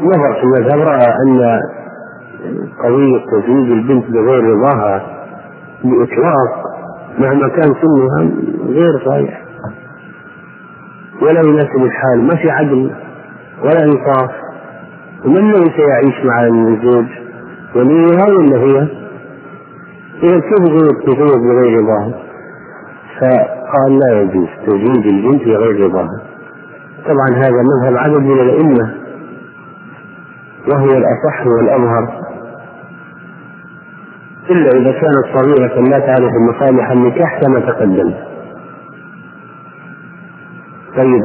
نظر في المذهب رأى أن قضية تزويج البنت بغير رضاها بإطلاق مهما كان سنها غير صحيح. ولا يناسب الحال ما في عدل ولا إنصاف ومن الذي سيعيش مع الزوج؟ وليها ولا هي؟ إذا كيف تزوج بغير رضاها؟ فقال لا يجوز تزويج البنت بغير رضاها. طبعا هذا مذهب عدد من الأئمة. وهو الأصح والأظهر إلا إذا كانت صغيرة لا تعرف مصالح النكاح كما تقدم طيب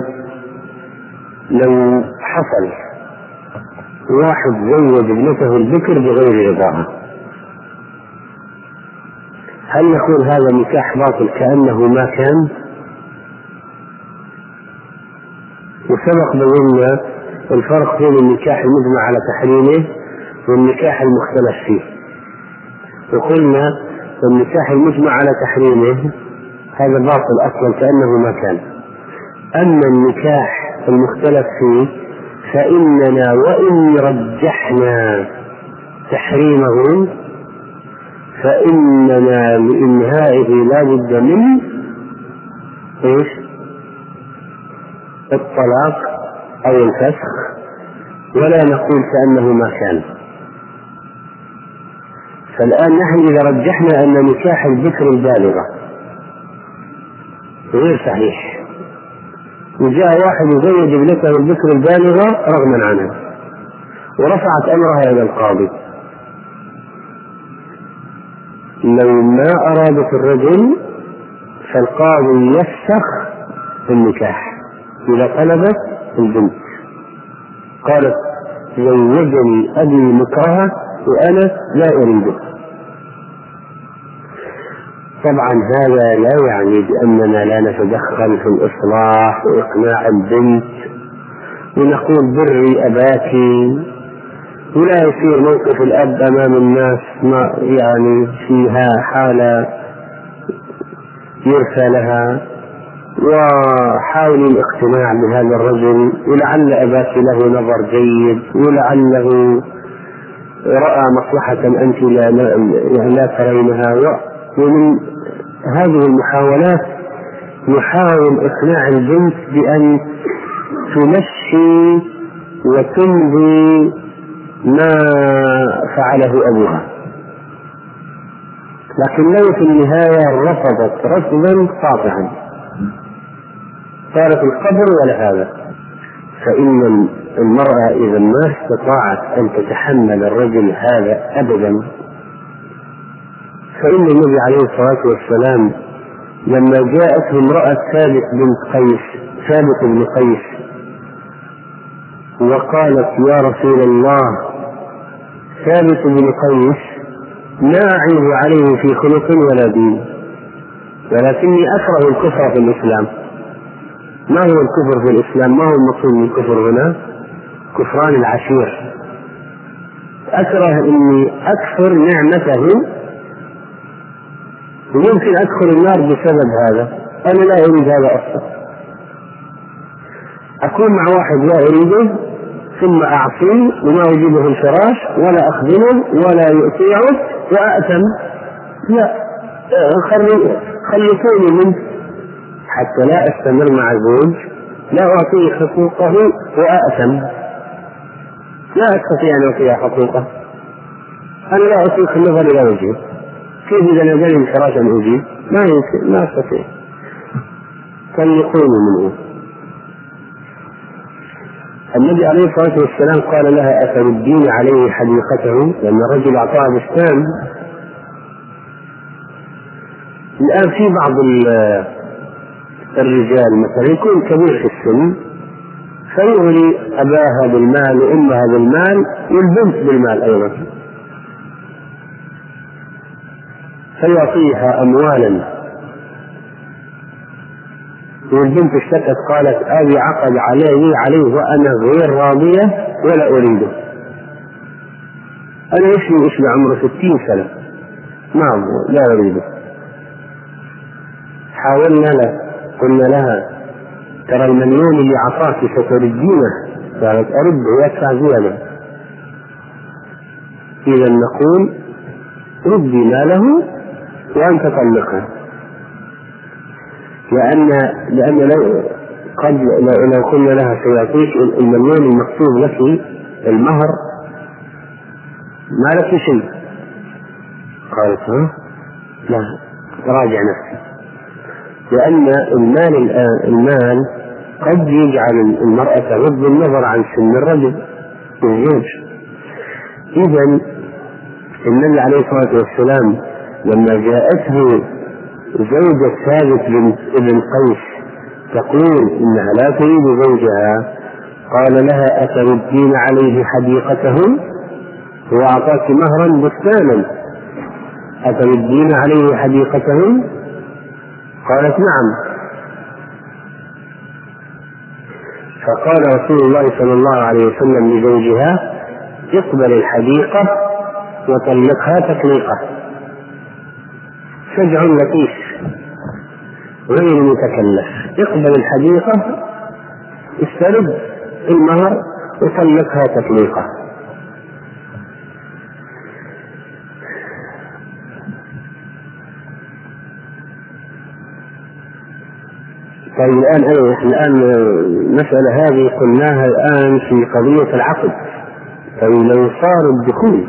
لو حصل واحد زوج ابنته البكر بغير رضاها هل نقول هذا نكاح باطل كأنه ما كان؟ وسبق بينا الفرق بين النكاح المجمع على تحريمه والنكاح المختلف فيه وقلنا النكاح المجمع على تحريمه هذا باطل أصلا كأنه ما كان أما النكاح المختلف فيه فإننا وإن رجحنا تحريمه فإننا لإنهائه لا بد من إيش؟ الطلاق أو الفسخ ولا نقول كأنه ما كان. فالآن نحن إذا رجحنا أن نكاح البكر البالغة غير صحيح. وجاء واحد يزوج ابنته البكر البالغة رغما عنها ورفعت أمرها إلى القاضي. لو ما أرادت الرجل فالقاضي يفسخ النكاح. إذا طلبت البنت. قالت زوجني أبي مكرهة وأنا لا أريده. طبعا هذا لا يعني بأننا لا نتدخل في الإصلاح وإقناع البنت. ونقول بري أباك. ولا يصير موقف الأب أمام الناس ما يعني فيها حالة يرثى لها. وحاولي الاقتناع بهذا الرجل ولعل أباك له نظر جيد ولعله رأى مصلحة أنت لا, لا ترينها. ومن هذه المحاولات يحاول إقناع البنت بأن تمشي وتمضي ما فعله أبوها. لكن لو في النهاية رفضت رفضا قاطعا صارت القبر ولا هذا؟ فإن المرأة إذا ما استطاعت أن تتحمل الرجل هذا أبدا فإن النبي عليه الصلاة والسلام لما جاءته امرأة ثابت بنت قيس ثابت بن قيس وقالت يا رسول الله ثابت بن قيس لا أعيب عليه في خلق ولا دين ولكني أكره الكفر في الإسلام. ما هو الكفر في الإسلام؟ ما هو المقصود من الكفر هنا؟ كفران العشير. أكره إني أكفر نعمته. ويمكن أدخل النار بسبب هذا. أنا لا أريد هذا أصلا. أكون مع واحد لا أريده ثم أعصيه وما أجيبه الفراش ولا أخدمه ولا يطيعه وأأثم لا. خلصوني منه حتى لا أستمر مع زوج لا أعطيه حقوقه وأأثم. لا أستطيع أن أعطيه حقوقه. أنا لا أطيق النظر إلى وجهه. كيف إذا نزلني الفراش أن أجيب؟ ما يمكن ما أستطيع. فليقوموا منه. النبي عليه الصلاة والسلام قال لها أتردين عليه حديقته؟ لأن الرجل أعطاها بستان. الآن في بعض الرجال مثلا يكون كبير في السن فيغري أباها بالمال وأمها بالمال والبنت بالمال أيضا. فيعطيها أموالا. والبنت اشتكت قالت أبي عقد علي عليه وأنا غير راضية ولا أريده. أنا ابني ابني عمره ستين سنة. ما لا أريده. حاولنا له قلنا لها ترى المليون اللي أعطاك ستردينه قالت أرده ويدفع زيادة. إذا نقول ردي ماله وأن تطلقها لأن لأن لو قد لو قلنا لها سيعطيك المليون المكتوب لك المهر ما لك شيء. قالت ها؟ لا راجع نفسك. لأن المال الآن المال قد يجعل المرأة غض النظر عن سن الرجل. الزوج إذا النبي عليه الصلاة والسلام لما جاءته زوجة ثابت بن ابن قيس تقول إنها لا تريد زوجها قال لها أتردين عليه حديقته هو أعطاك مهرا بستانا. أتردين عليه حديقته قالت نعم. فقال رسول الله صلى الله عليه وسلم لزوجها اقبل الحديقة وطلقها تطليقة شجع لطيف غير متكلف. اقبل الحديقة استرد المهر وطلقها تطليقة طيب الآن أيوة إحنا الآن المسألة هذه قلناها الآن في قضية العقد. طيب لو صار الدخول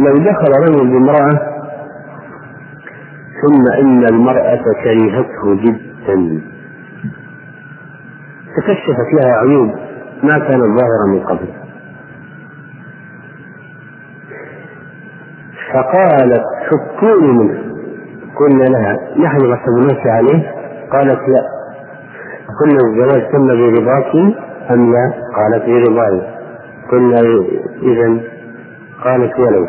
لو دخل رجل بامرأة ثم إن المرأة كرهته جدا تكشفت لها عيوب ما كانت ظاهرة من قبل. فقالت فكوني منه قلنا لها نحن غصبناك عليه. قالت لا. قلنا الزواج تم برضاك أم لا؟ قالت برضاي قلنا إذا قالت ولو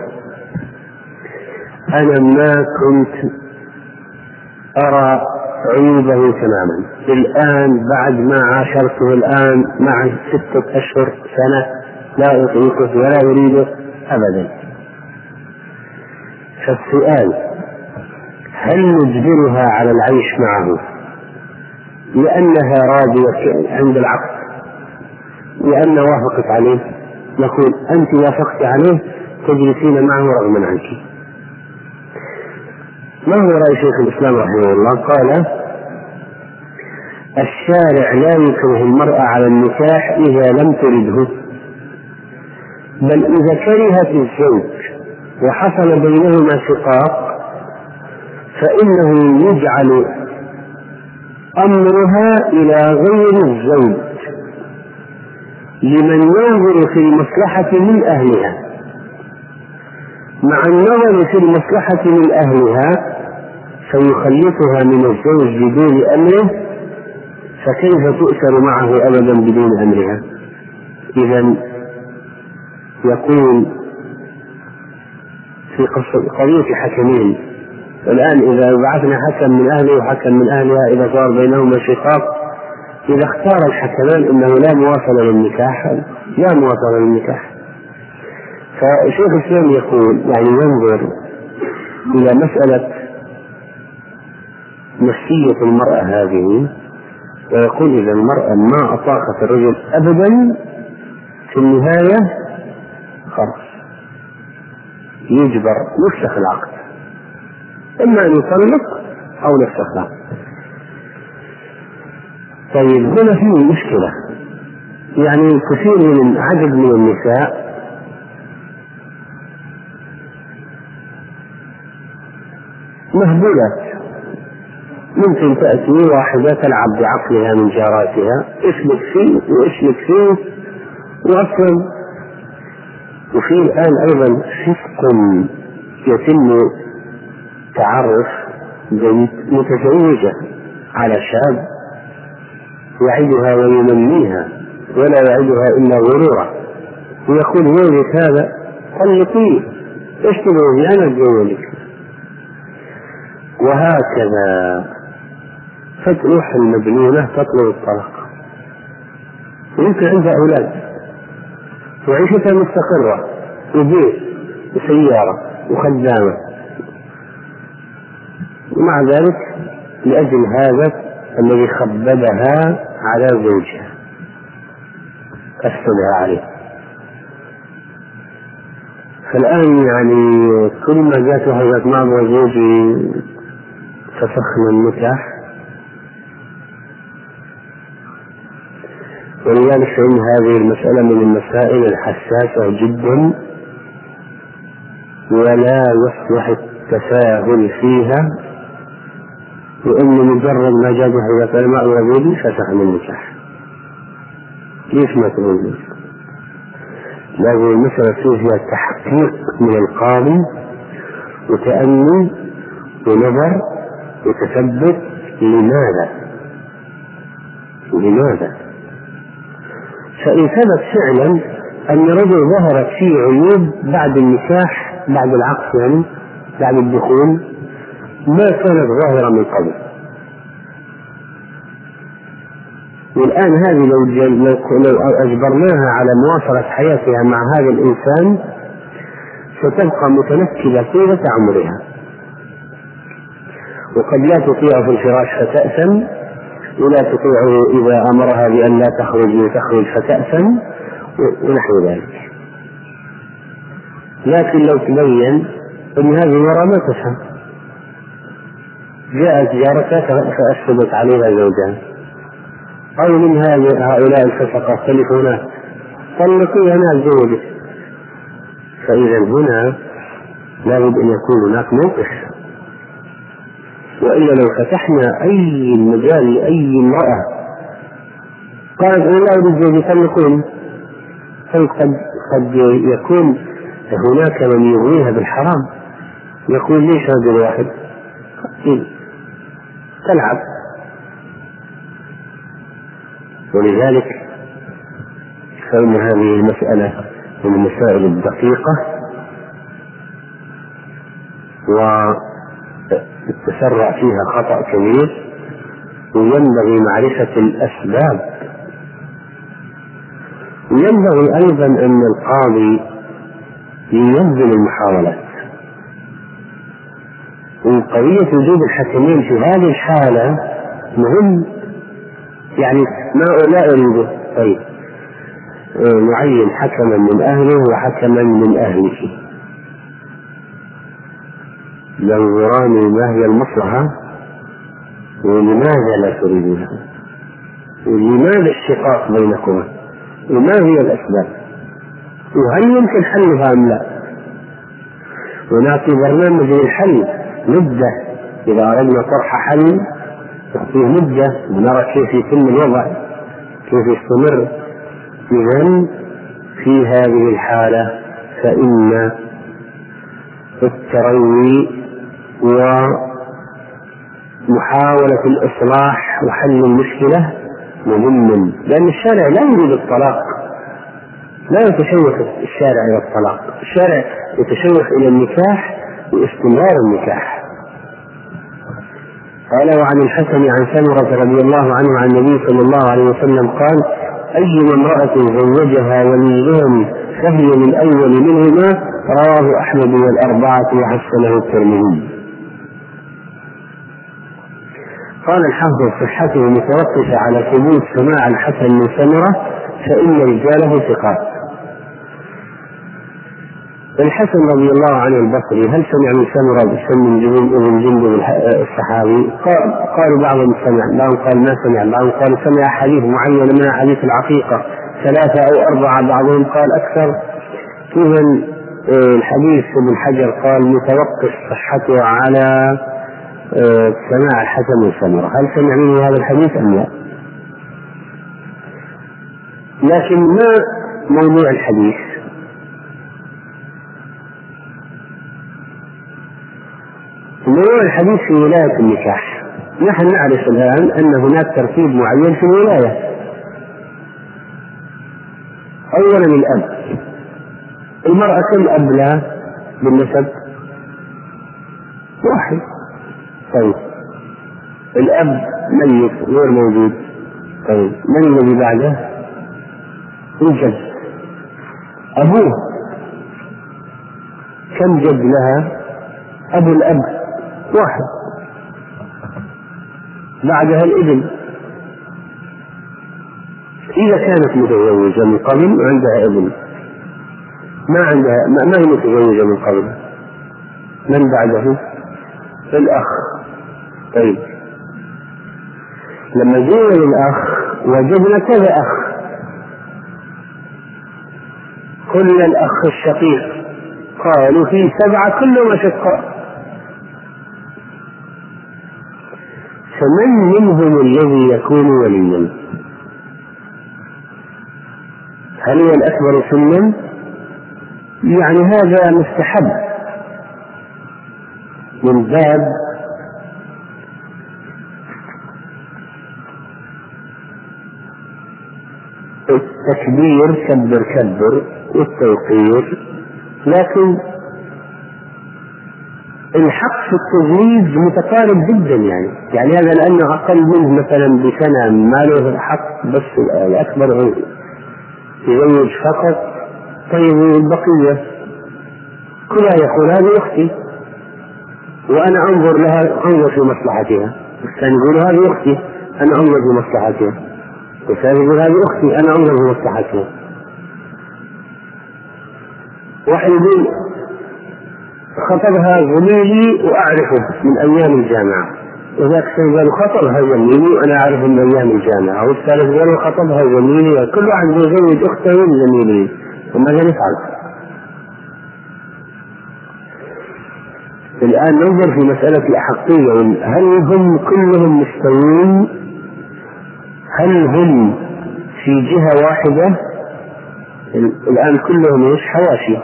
أنا ما كنت أرى عيوبه تماما. الآن بعد ما عاشرته الآن مع ستة أشهر سنة لا أطيقه ولا أريده أبدا. فالسؤال هل نجبرها على العيش معه لأنها راضية عند العقد لأن وافقت عليه نقول أنت وافقت عليه تجلسين معه رغما عنك. ما هو رأي شيخ الإسلام رحمه الله؟ قال الشارع لا يكره المرأة على النكاح إذا لم ترده بل إذا كرهت الزوج وحصل بينهما شقاق فإنه يجعل أمرها إلى غير الزوج لمن ينظر في المصلحة من أهلها. مع النظر في المصلحة من أهلها فيخلفها من الزوج بدون أمره فكيف تؤثر معه أبدا بدون أمرها؟ إذا يكون في قضية حكمين الآن إذا بعثنا حكم من أهله وحكم من أهلها إذا صار بينهما شقاق إذا اختار الحكمان أنه لا مواصلة للنكاح لا مواصلة للنكاح. فشيخ الإسلام يقول يعني ينظر إلى مسألة نفسية المرأة هذه ويقول إذا المرأة ما أطاقت الرجل أبدا في النهاية خلاص يجبر يفسخ العقد. إما أن يطلق أو يفسخها طيب هنا في مشكلة. يعني كثير من عدد من النساء مهبولات. ممكن تأتي واحدة تلعب بعقلها من جاراتها اسلك فيه واسلك فيه وأصلا. وفي الآن أيضا فسق يتم تعرف متزوجة على شاب يعدها ويمنيها ولا يعدها إلا غرورا ويقول زوجك هذا طلقيه إيش تبغي أنا اتزوجك وهكذا فتروح المجنونة تطلب الطلاق. ويمكن عندها أولاد. وعيشتها مستقرة وبيت وسيارة وخدامة. ومع ذلك لأجل هذا الذي خببها على زوجها. أفسدها عليه. فالآن يعني كل ما جات واحدة أبغى زوجي فسخنا النكاح ولذلك فإن هذه المسألة من المسائل الحساسة جدا ولا يصلح التساهل فيها لأن مجرد ما جاء بحاجة قال ما أبغى فسخنا النكاح ليش ما تقول لازم المسألة فيها تحقيق من القاضي وتأني ونظر وتثبت لماذا؟ لماذا؟ فإن ثبت فعلا أن رجل ظهرت فيه عيوب بعد النكاح بعد العقد يعني بعد الدخول ما كانت ظاهرة من قبل. والآن هذه لو لو أجبرناها على مواصلة حياتها مع هذا الإنسان ستبقى متنكبة طيلة عمرها. وقد لا تطيع في الفراش فتأثم ولا تطيعه إذا أمرها بأن لا تخرج تخرج فتأثم ونحو ذلك. لكن لو تبين أن هذه المرأة ما تفهم. جاءت جارتها فأسلمت عليها زوجها أو من هؤلاء الفسقة تلفونات طلقوا أنا زوجك فإذا هنا لابد أن يكون هناك موقف. وإلا لو فتحنا أي مجال لأي امرأة. قالت أنا لا أريد زوجي طلقوني قد قد يكون هناك من يغويها بالحرام. يقول ليش رجل واحد؟ تلعب. ولذلك فإن هذه المسألة من المسائل الدقيقة والتسرع فيها خطأ كبير وينبغي معرفة الأسباب. وينبغي أيضا أن القاضي ينزل المحاولات وقضية وجود الحكمين في هذه الحالة مهم. يعني ما لا أريده طيب آه، نعين حكما من أهله وحكما من أهله. ينظران ما هي المصلحة ولماذا لا تريدونها؟ لماذا الشقاق بينكما؟ وما هي الأسباب؟ وهل يمكن حلها أم لا؟ ونعطي برنامج للحل. مدة إذا أردنا طرح حل نعطيه مدة. ونرى كيف يتم الوضع كيف يستمر. إذا في هذه الحالة فإن التروي ومحاولة الإصلاح وحل المشكلة مهم. لأن الشارع لا يريد الطلاق. لا يتشوق الشارع إلى الطلاق. الشارع يتشوق إلى النكاح واستمرار النكاح. قال وعن الحسن عن سمرة رضي الله عنه عن النبي صلى الله عليه وسلم قال أي امرأة زوجها وليهم فهي من أول منهما؟ رواه أحمد والأربعة وحسنه الترمذي. قال الحافظ صحته متوقفة على ثبوت سماع الحسن من سمرة فإن رجاله ثقات. الحسن رضي الله عنه البصري هل سمع من سمرة بسم ابن جندب الصحابي؟ قالوا بعضهم سمع، بعضهم قال ما سمع، بعضهم قال سمع حديث معين من أحاديث العقيقة ثلاثة أو أربعة، بعضهم قال أكثر. إذا آه، الحديث ابن حجر قال متوقف صحته على آه، سماع الحسن من سمرة، هل سمع منه هذا الحديث أم لا؟ لكن ما موضوع الحديث؟ موضوع الحديث في ولاية النكاح. نحن نعرف الآن أن هناك ترتيب معين في الولاية. أولا الأب. المرأة كم أب لها بالنسب؟ واحد. طيب. الأب ميت غير موجود. طيب. من الذي بعده؟ الجد. أبوه. كم جد لها؟ أبو الأب. واحد. بعدها الابن إذا كانت متزوجة من قبل وعندها ابن ما عندها ما, هي متزوجة من قبل؟ من بعده؟ الأخ. طيب. لما جينا للأخ وجدنا كذا أخ. كل الأخ الشقيق. قالوا في سبعة كلهم أشقاء. فمن منهم الذي يكون وليا؟ هل هو الأكبر سنا؟ يعني هذا مستحب. من باب التكبير كبر كبر والتوقير. لكن الحق في التزويج متقارب جدا يعني. يعني هذا لأنه أقل منه مثلا بسنة ما له حق بس الأكبر يزوج فقط طيب البقية. كلها يقول هذه أختي وأنا أنظر لها أنظر في مصلحتها. الثاني يقول هذه أختي أنا أنظر في مصلحتها. والثاني يقول هذه أختي أنا أنظر في مصلحتها. واحد يقول خطبها زميلي وأعرفه من أيام الجامعة وذاك الشيء قالوا خطبها زميلي وأنا أعرفه من أيام الجامعة والثالث قالوا خطبها زميلي كل واحد يزوج اخته من زميلي وماذا نفعل؟ الآن ننظر في مسألة الأحقية هل هم كلهم مستوون؟ هل هم في جهة واحدة؟ الآن كلهم إيش؟ حواشي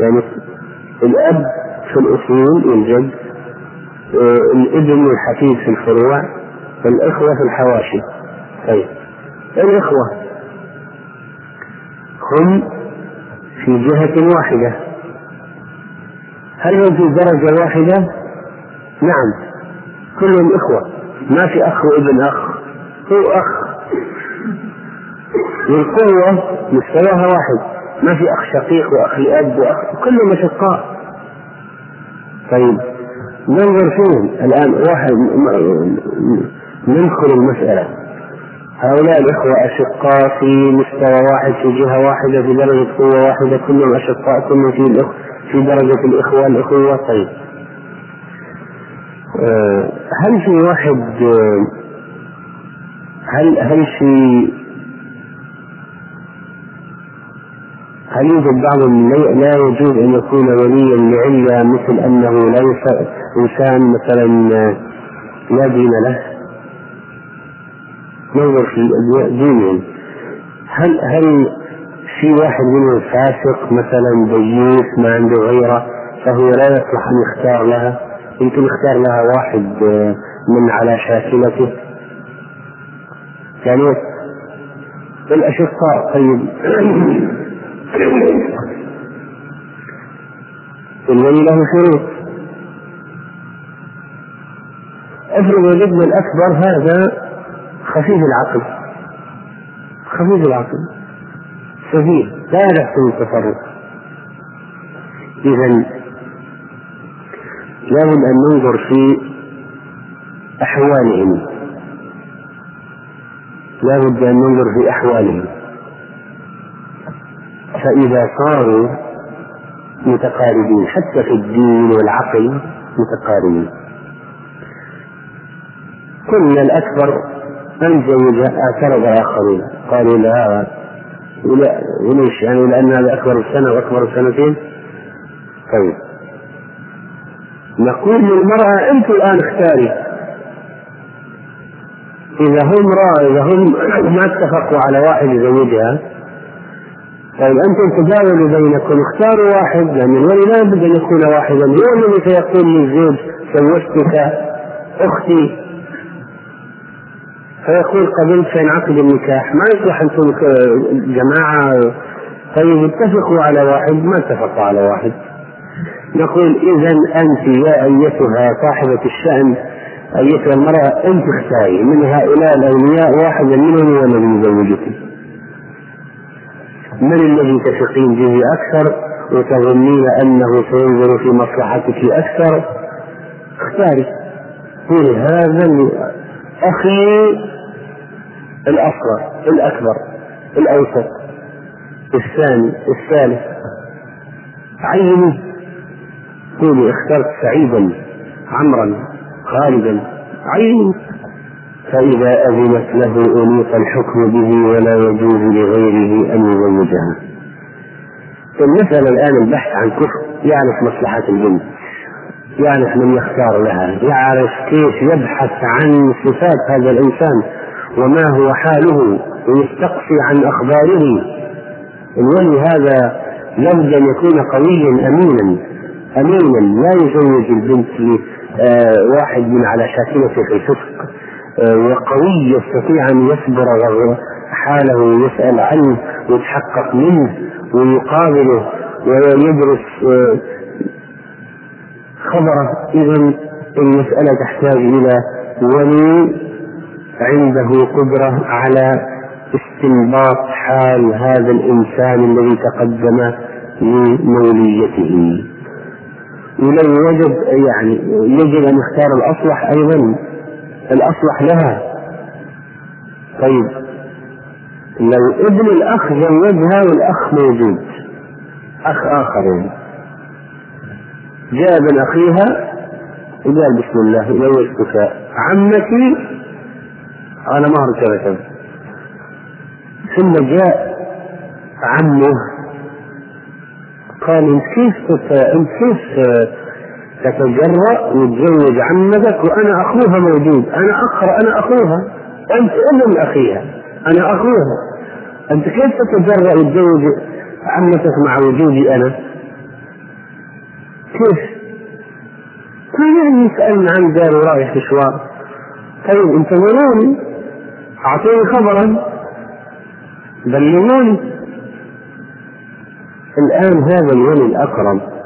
يعني الأب في الأصول والجد آه، الإبن والحفيد في الفروع الإخوة في الحواشي. طيب الإخوة هم في جهة واحدة. هل هم في درجة واحدة؟ نعم كلهم إخوة. ما في أخ وإبن أخ هو أخ. والقوة مستواها واحد. ما في أخ شقيق وأخ لأب وأخ كلهم أشقاء طيب ننظر فيهم الآن واحد ندخل المسألة. هؤلاء الإخوة أشقاء في مستوى واحد في جهة واحدة في درجة قوة واحدة كلهم أشقاء كلهم في الأخ في درجة الإخوة الأخوة. طيب. آه، هل في واحد آه، هل هل في يوجد بعض لا يجوز أن يكون وليا لعلة مثل أنه لا إنسان مثلا لا دين له. ننظر في دينهم هل هل في واحد منهم فاسق مثلا ديوث ما عنده غيره فهو لا يصلح أن يختار لها؟ يمكن يختار لها واحد من على شاكلته. يعني الاشقاء طيب الولي له شروط. افرض وجدنا الأكبر هذا خفيف العقل. خفيف العقل. سفيه. لا يحسن التصرف. اذا لابد أن ننظر في أحوالهم. لابد أن ننظر في أحوالهم. فإذا صاروا متقاربين حتى في الدين والعقل متقاربين. كنا الأكبر أنجز اعترض الآخرون قالوا لا وليش يعني لأن هذا أكبر السنة وأكبر السنتين. طيب. نقول للمرأة أنت الآن اختاري. إذا هم رأى إذا هم ما اتفقوا على واحد يزوجها طيب أنتم تداولوا بينكم اختاروا واحد لأن الولي لا بد ان يكون واحدا؟ هو الذي سيقول للزوج زوجتك أختي. فيقول قبلت فينعقد النكاح. ما يصلح أنتم جماعة. طيب اتفقوا على واحد. ما اتفقوا على واحد. نقول إذا أنت يا أيتها صاحبة الشأن أيتها المرأة أنت اختاري. من هؤلاء الاولياء واحدا منهم الذي يزوجك. من الذي تثقين به أكثر وتظنين أنه سينظر في مصلحتك أكثر؟ اختاري. قولي هذا أخي الأصغر الأكبر الأوسط الثاني الثالث. عيني. قولي اخترت سعيدا عمرا خالدا عيني. فإذا أذنت له أنيق الحكم به ولا يجوز لغيره أن يزوجها. المسألة الآن البحث عن كفر يعرف مصلحة البنت يعرف من يختار لها يعرف كيف يبحث عن صفات هذا الإنسان وما هو حاله ويستقصي عن أخباره. الولي هذا لابد أن يكون قويا أمينا أمينا لا يزوج البنت لواحد من على شاكلته في الفسق. وقوي يستطيع أن يصبر حاله ويسأل عنه ويتحقق منه ويقابله ويدرس خبره. إذا المسألة تحتاج إلى ولي عنده قدرة على استنباط حال هذا الإنسان الذي تقدم لموليته. ولو وجد يعني يجب أن يختار الأصلح أيضا. الأصلح لها. طيب. لو ابن الأخ زوجها والأخ موجود. أخ آخر يعني جاء ابن أخيها وقال بسم الله زوجتك عمتي على مهر كذا كذا. ثم جاء عمه. قال انت كيف انت كيف تتجرأ وتزوج عمتك وأنا أخوها موجود. أنا أقرأ أنا أخوها. أنت ابن أخيها. أنا أخوها. أنت كيف تتجرأ وتزوج عمتك مع وجودي أنا؟ كيف؟ كان يعني يسألني عن دار ورايح مشوار. طيب انتظروني أعطوني خبرا. بلغوني. الآن هذا الولي الأقرب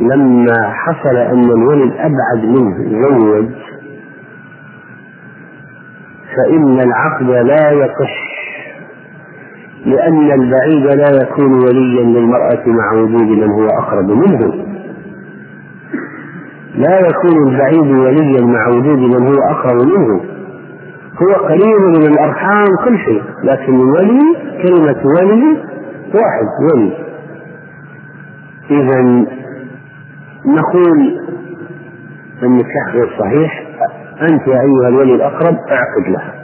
لما حصل أن الولد أبعد منه زوج فإن العقد لا يقش لأن البعيد لا يكون وليا للمرأة مع وجود من هو أقرب منه. لا يكون البعيد وليا مع وجود من هو أقرب منه. هو قريب من الأرحام كل شيء لكن الولي كلمة ولي واحد ولي. إذا نقول النكاح غير صحيح. أنت يا أيها الولي الأقرب أعقد لها.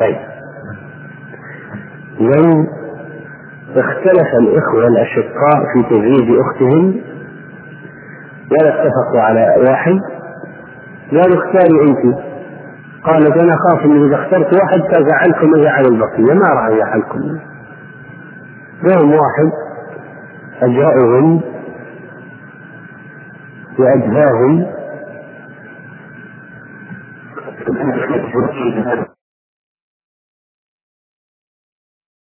طيب. لو اختلف الإخوة الأشقاء في تزويج أختهم. ولا اتفقوا على واحد. قالوا اختاري أنت. قالت أنا أخاف أني إذا اخترت واحد تزعلكم أزعل البقية. ما راح يزعلكم يوم واحد. أجرأهم وأدهاهم